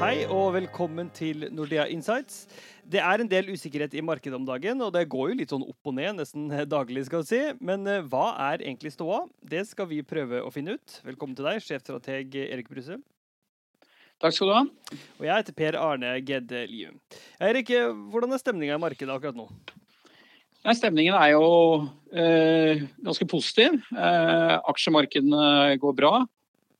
Hei og velkommen til Nordea Insights. Det er en del usikkerhet i markedet om dagen, og det går jo litt sånn opp og ned nesten daglig, skal vi si. Men eh, hva er egentlig ståa? Det skal vi prøve å finne ut. Velkommen til deg, sjefstrateg Erik Bruse. Takk skal du ha. Og jeg heter Per Arne Gedde Lium. Erik, hvordan er stemninga i markedet akkurat nå? Ja, stemningen er jo eh, ganske positiv. Eh, aksjemarkedene går bra.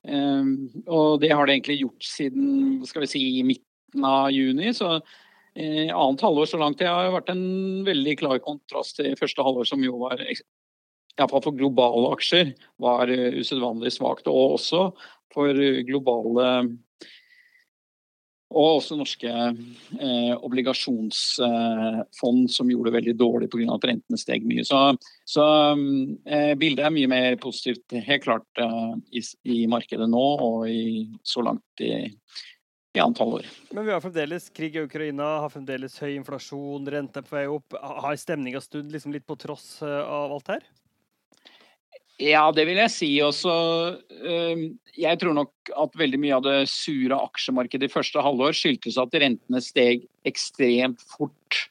Eh, og det har det egentlig gjort siden skal vi si, midten av juni. Så eh, annet halvår så langt det har vært en veldig klar kontrast til første halvår, som jo var iallfall for globale aksjer var uh, usedvanlig svakt. Og også for globale og også norske eh, obligasjonsfond som gjorde det veldig dårlig pga. at rentene steg mye. Så, så eh, bildet er mye mer positivt helt klart eh, i, i, markedet nå og i, så langt i, i antall år. Men vi har fremdeles krig i Ukraina, har fremdeles høy inflasjon, rente på vei opp. Har stemninga stund liksom litt på tross eh, av alt her? Ja, det vil jeg si også. Ehm, jeg tror nok at veldig mye av det sure aksjemarkedet i første halvår skyldtes at rentene steg ekstremt fort.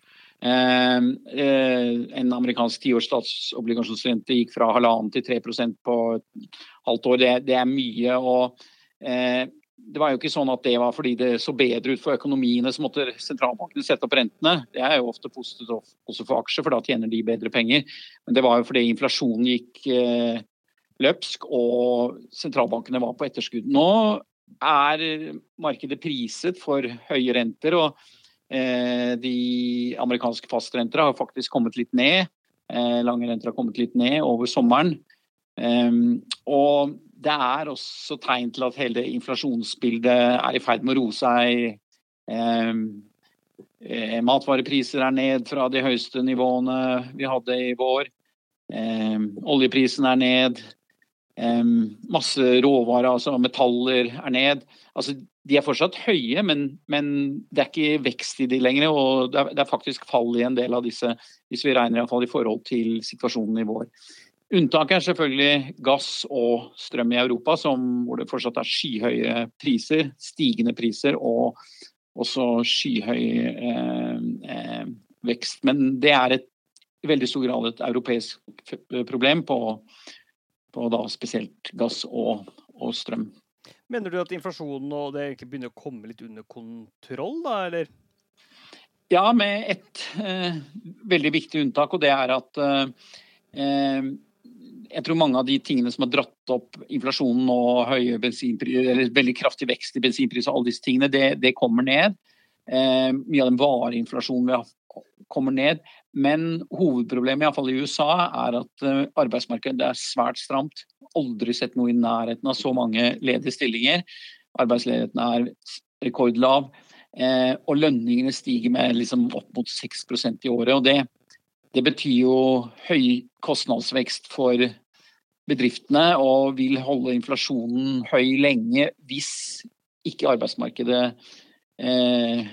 Ehm, eh, en amerikansk tiårs statsobligasjonsrente gikk fra halvannen til 3% på et halvt år. Det, det er mye. og eh, det var jo ikke sånn at det var fordi det så bedre ut for økonomiene, så måtte sentralbankene sette opp rentene. Det er jo ofte positivt også for aksjer, for da tjener de bedre penger. Men det var jo fordi inflasjonen gikk eh, løpsk og sentralbankene var på etterskudd. Nå er markedet priset for høye renter, og eh, de amerikanske fastrenter har faktisk kommet litt ned. Eh, lange renter har kommet litt ned over sommeren. Um, og det er også tegn til at hele inflasjonsbildet er i ferd med å roe seg. Um, matvarepriser er ned fra de høyeste nivåene vi hadde i vår. Um, oljeprisen er ned. masse råvarer, altså metaller, er ned. Altså, de er fortsatt høye, men, men, det er ikke vekst i de lenger. Og det er, det er faktisk fall i en del av disse, hvis vi regner i, fall i forhold til situasjonen i vår. Unntaket er selvfølgelig gass og strøm i Europa, som, hvor det fortsatt er skyhøye priser, stigende priser og også skyhøy eh, eh, vekst. Men det er et, i veldig stor grad et europeisk problem på, på spesielt gass og, og, strøm. Mener du at inflasjonen og det egentlig begynner å komme litt under kontroll, da, eller? Ja, med et eh, veldig viktig unntak, og det er at eh, jeg tror mange av de tingene som har dratt opp inflasjonen og høye eller veldig kraftig vekst i bensinpris og alle disse tingene, det, det kommer ned. Eh, mye av den vareinflasjonen vi har kommer ned. Men hovedproblemet, iallfall i USA, er at uh, arbeidsmarkedet er svært stramt. Aldri sett noe i nærheten av så mange ledige stillinger. Arbeidsledigheten er rekordlav. Eh, og lønningene stiger med liksom, opp mot 6% i året. og det det betyr jo høy kostnadsvekst for bedriftene og vil holde inflasjonen høy lenge hvis ikke arbeidsmarkedet eh,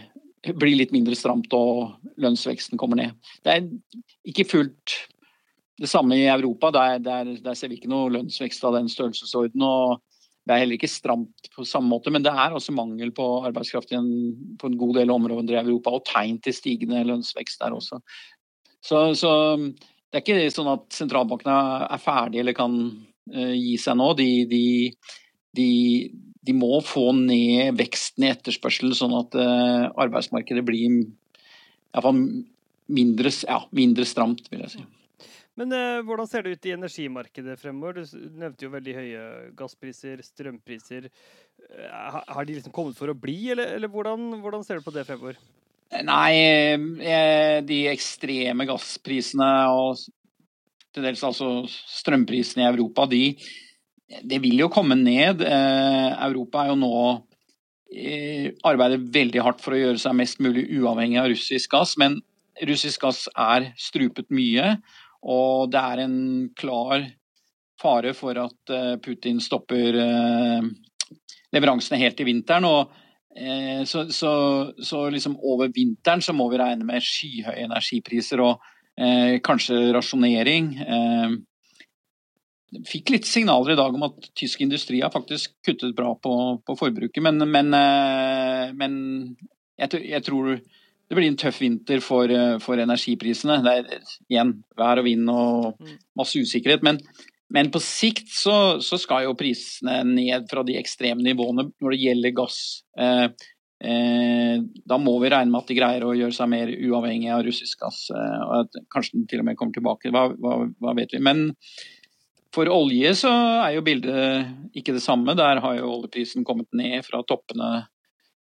blir litt mindre stramt og lønnsveksten kommer ned. Det er ikke fullt det samme i Europa. Der, der, der ser vi ikke noe lønnsvekst av den størrelsesorden. og Det er heller ikke stramt på samme måte, men det er også mangel på arbeidskraft en, på en god del områder i Europa, og tegn til stigende lønnsvekst der også. Så, så, det er ikke sånn at sentralbankene er ferdige eller kan uh, gi seg nå. De, de, de, de, må få ned veksten i etterspørsel, sånn at uh, arbeidsmarkedet blir iallfall mindre, ja, mindre stramt, vil jeg si. Men uh, hvordan ser det ut i energimarkedet fremover? Du nevnte jo veldig høye gasspriser, strømpriser. Har de liksom kommet for å bli, eller, eller hvordan, hvordan, ser du på det fremover? Nei, eh, de ekstreme gassprisene og til dels altså strømprisene i Europa, de, det vil jo komme ned. Eh, Europa er jo nå eh, arbeider veldig hardt for å gjøre seg mest mulig uavhengig av russisk gass, men russisk gass er strupet mye. Og det er en klar fare for at Putin stopper leveransene helt i vinteren. og så, så, så liksom over vinteren så må vi regne med skyhøye energipriser og eh, kanskje rasjonering. Eh, fikk litt signaler i dag om at tysk industri har faktisk kuttet bra på, på forbruket. Men, men, men jeg, jeg, tror det blir en tøff vinter for, for energiprisene. Det er igjen vær og vind og mm. masse usikkerhet. Men, men på sikt så, så, skal jo prisene ned fra de ekstreme nivåene når det gjelder gass. Eh, eh, da må vi regne med at de greier å gjøre seg mer uavhengig av russisk gass. Eh, og at kanskje den til og med kommer tilbake. Hva, hva, hva vet vi. Men for olje så er jo bildet ikke det samme. Der har jo oljeprisen kommet ned fra toppene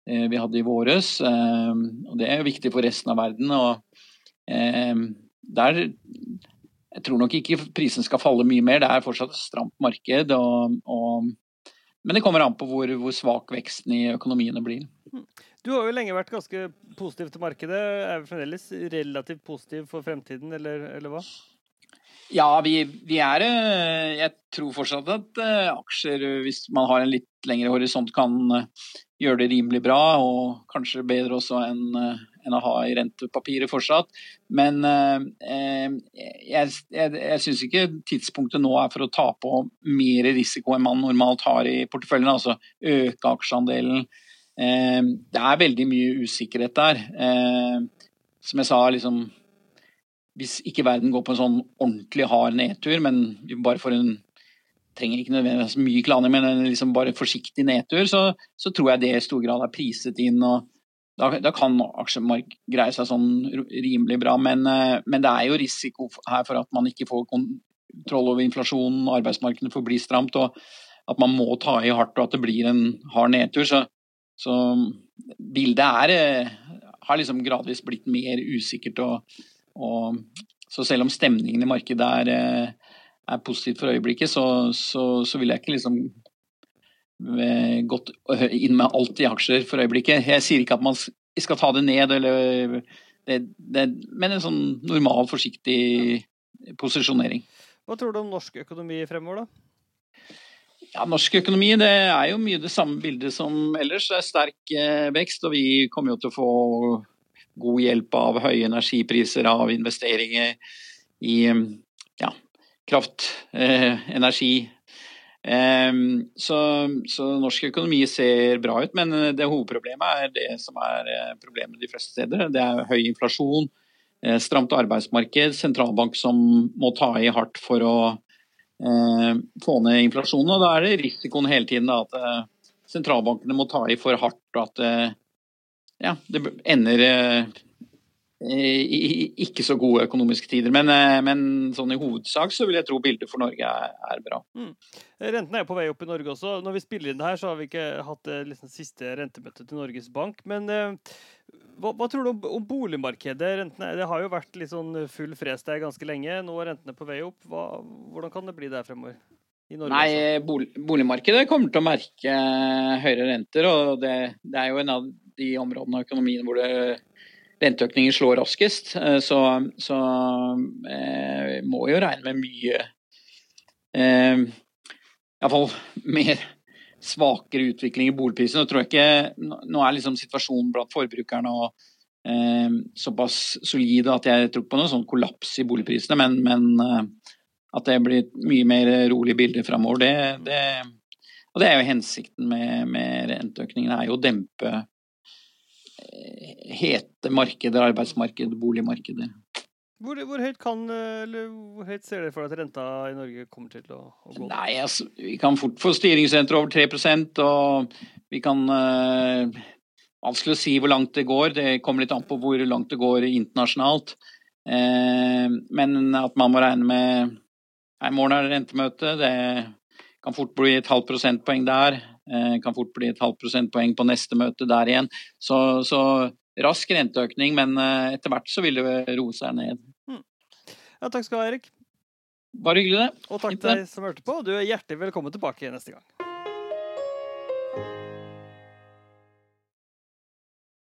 Eh, vi hadde i våres. Eh, og det er jo viktig for resten av verden. og eh, der jeg tror nok ikke prisen skal falle mye mer. Det er fortsatt et stramt marked. Og, og, men det kommer an på hvor, hvor, svak veksten i økonomiene blir. Du har jo lenge vært ganske positiv til markedet. Er vi fremdeles relativt positiv for fremtiden, eller, eller hva? Ja, vi, vi, er Jeg tror fortsatt at aksjer, hvis man har en litt lengre horisont, kan gjøre det rimelig bra, og kanskje bedre også enn, eh, enn å ha i rentepapiret fortsatt. Men eh, eh jeg, jeg, jeg syns ikke tidspunktet nå er for å ta på mer risiko enn man normalt har i porteføljen, altså øke aksjeandelen. Eh, det er veldig mye usikkerhet der. Eh, som jeg sa, liksom Hvis ikke verden går på en sånn ordentlig hard nedtur, men bare for en trenger ikke nødvendigvis mye klaning, men liksom bare forsiktig nedtur, så, så, tror jeg det i stor grad er priset inn. og Da, da kan aksjemark greie seg sånn rimelig bra, men, eh, men, det er jo risiko her for at man ikke får kontroll over inflasjonen, arbeidsmarkedet forblir stramt, og at man må ta i hardt, og at det blir en hard nedtur. Så, så bildet er, eh, har liksom gradvis blitt mer usikkert. Og, og, så selv om stemningen i markedet er eh, er positivt for øyeblikket, så, så, så vil jeg ikke liksom gått inn med alt i aksjer for øyeblikket. Jeg sier ikke at man skal ta det ned, eller, det, det, men en sånn normal, forsiktig posisjonering. Hva tror du om norsk økonomi fremover, da? Ja, Norsk økonomi det er jo mye det samme bildet som ellers. Det er sterk eh, vekst, og vi kommer jo til å få god hjelp av høye energipriser, av investeringer i ja, kraft, eh, energi. Eh, så, så, norsk økonomi ser bra ut, men det hovedproblemet er det som er eh, problemet de fleste steder. Det er høy inflasjon, eh, stramt arbeidsmarked, sentralbank som må ta i hardt for å eh, få ned inflasjonen. og Da er det risikoen hele tiden at eh, sentralbankene må ta i for hardt, og at ja, det ender ikke så gode økonomiske tider. Men, eh, men, sånn i hovedsak så vil jeg tro bildet for Norge er, er bra. Mm. Rentene er jo på vei opp i Norge også. Når vi spiller inn det her, så har vi ikke hatt det liksom, siste rentemøtet til Norges Bank. Men eh, hva, hva, tror du om, om boligmarkedet? Rentene, det har jo vært litt sånn full fres der ganske lenge. Nå er rentene på vei opp. Hva, hvordan kan det bli der fremover? Nei, bolig, Boligmarkedet kommer til å merke høyere renter. og det, det er jo en av de områdene av økonomien hvor det renteøkningen slår raskest. Eh, så, så eh, må jo regne med mye eh, Iallfall mer svakere utvikling i boligprisene. Nå, nå er liksom situasjonen blant forbrukerne og, eh, såpass solide at jeg tror på noen sånn kollaps i boligprisene, men, men eh, at det blir et mye mer rolig bilde framover, det, det, og det er jo hensikten med, med renteøkningen, er jo å dempe hete markeder, arbeidsmarked, boligmarkeder. Hvor, hvor, høyt kan, eller hvor høyt ser dere for at renta i Norge kommer til å, å gå? Nei, altså, Vi kan fort få styringsrenter over 3% og vi kan øh, Vanskelig å si hvor langt det går. Det kommer litt an på hvor langt det går internasjonalt. Eh, men at man må regne med I morgen er det rentemøte. Det kan fort bli et halvt prosentpoeng der. Eh, kan fort bli et halvt prosentpoeng på neste møte der igjen. Så, så rask renteøkning, men eh, etter hvert så vil det roe seg ned. Mm. Ja, takk skal du ha, Erik. Bare hyggelig, det. Og takk til deg som hørte på. Du er hjertelig velkommen tilbake neste gang.